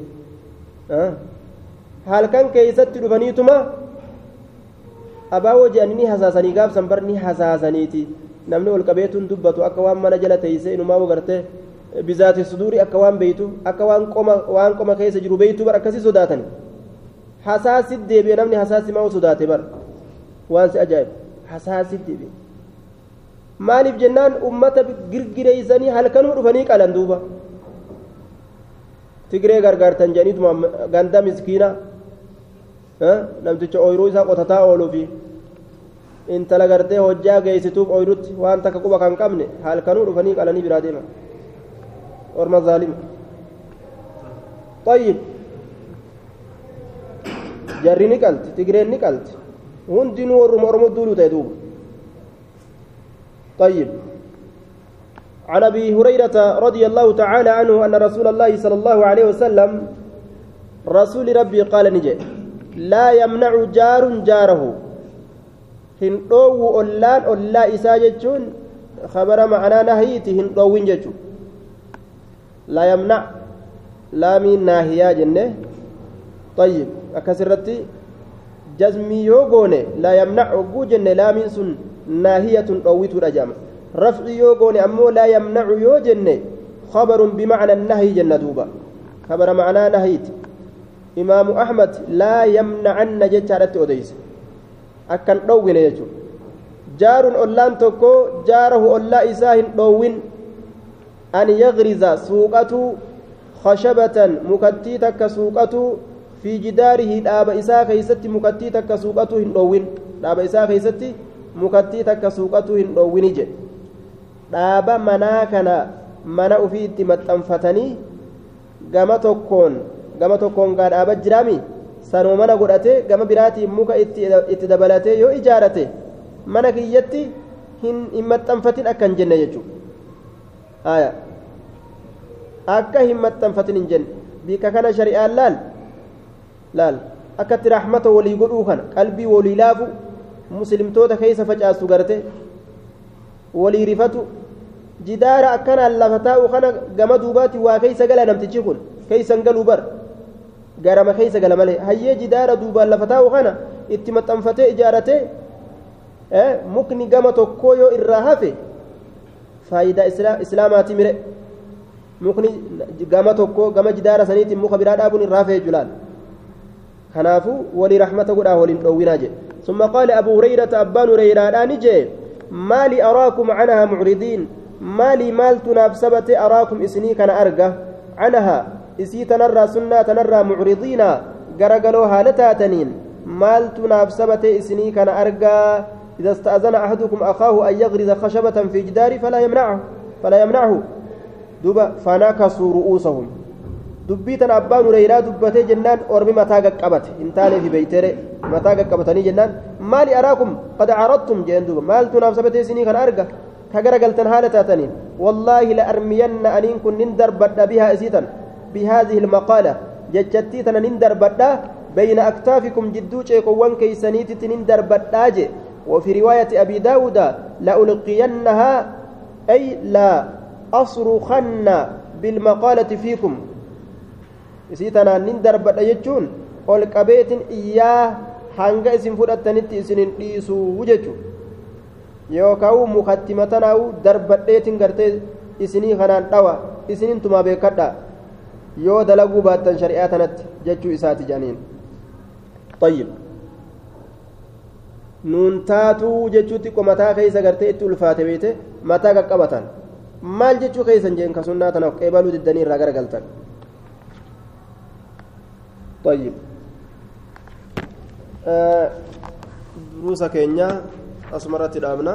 halkan keeysatti dhufaniituma abaawoo jedhanii ni hasaasanii gaabsan bar ni hasaasaniiti namni ol qabeetuun dubbatu akka waan mana jala teeyse inumaa gartee bizaati suduuri akka waan beeytu akka waan qoma keessa jiru beeytu bar akkasii sodaatani hasaasit deebi'e namni hasaasi maa sodaate bar waan si ajaa'ibu hasaasit deebi'e maaliif jennaan ummata girgireeysanii halkanuma dhufanii qalan duuba tigiree gargaartan jedhaniituma ganda miskiina namticha ooyiruu isaa qotataa ooluufi intala gartee hojjaa geessituuf ooyirutti waan takka quba kan qabne halkanuu dhufanii qalanii biraa deema orma zaalima طيب jarri ni qalti tigireen ni qalti hundinuu warruma oromo duulu ta'e duuba طيب عن ابي هريره رضي الله تعالى عنه ان رسول الله صلى الله عليه وسلم رسول ربي قال نجي لا يمنع جار جاره hin dhoowwu ollaan ollaa isaa jechuun khabara ma'anaa nahiiti hin dhoowwin jechuun laa yamnac laamiin naahiyaa jenne طيب akkasirratti jazmii yoo goone laa yamnac hogguu jenne laamiin sun naahiyatun dhoowwituudha jedhama rafcii yoo goone ammoo laa yamnacu yoo jenne khabarun bimacna nahyi jenna duuba خبر معناه نهيت إمام أحمد لا يمنعن جتشارة أوديس. أكن دوين يجو. جار أولان توكو جاره أولا إساهن دوين أن يغرز سوقته خشبة مكتي تك سوقته. في جداره داب إساء كيست مكتي تك سوقته هندوين داب إساء كيست مكتي تك سوقته هندوين جي داب منا كان منا أفيت متنفتني gama tokkoon gama tokkoon gaa dhaaba jiraami sanuma mana godhatee gama biraatiin muka itti dabalatee yoo ijaarate mana kiyyatti hin maxxanfatin akka hin jenne jechuudha akka hin maxxanfatin hin jenne bika kana shari'aan laal laal akkatti raaxmata walii godhuu kana qalbii walii laafu muslimtoota keessa facaasu garte walii rifatu jidaara akkanaan lafa taa'u kana gama duubaatti waa keessa gala namtichi kun keeysan galuu bar garama keessa gala malee hayyee jidaara duubaan lafa taa'u kana itti maxxanfatee ijaaratee mukni gama tokkoo yoo irraa hafe faayidaa islaamaati mire mukni gama tokkoo gama jidaara saniitiin muka biraa dhaabuun irraa hafe julaan kanaafuu walii rahmata godhaa waliin dhoowwinaa jedhe ثم قال أبو هريرة أبان هريرة نجي ما لي أراكم عنها معرضين ما لي مال تنافسبت أراكم إسني كان إسي تنرى سنة تنرى معرضين قرقلوا هالتاتنين مال تنافسبت إسني كان أرجع إذا استأذن أحدكم أخاه أن يغرز خشبة في جدار فلا يمنعه فلا يمنعه دوبا فنكسوا رؤوسهم dubbiitan abbaan hureyraa dubbatee jennaan ormi mataa qaqqabate hin taaneefi beeytere mataa qaqqabatanii jennaan maali araakum qad caradtum jeen duuba maaltu naaf sabatee isinii kana arga ka garagaltan haala taataniin wallaahi la armiyanna aniin kun nin jechattii tana nin darbadha bayna aktaafikum jidduu ceeqowwan keeysaniititti nin darbadhaa je وفي رواية أبي داود لألقينها أي لا أصرخن بالمقالة فيكم tanaan nin darbadha jechuun ol qabeetin iyyaa hanga isin fudhattanitti isinin dhiisuu jechu yookaan mukatti matanaa'u darbadheetin gartee isinii kanaan dhawa isinin tumaa beekadha yoo dalaguu baattan shari'aa tanatti jechuu isaati jedhaniin طيب nuun taatuu jechuutti qomataa keessa gartee itti ulfaate beete mataa qaqqabatan maal jechuu keessan jeen ka sunnaa tanaaf qeebaluu diddanii irraa garagaltan طيب دروس كينيا أسمرت الأمنة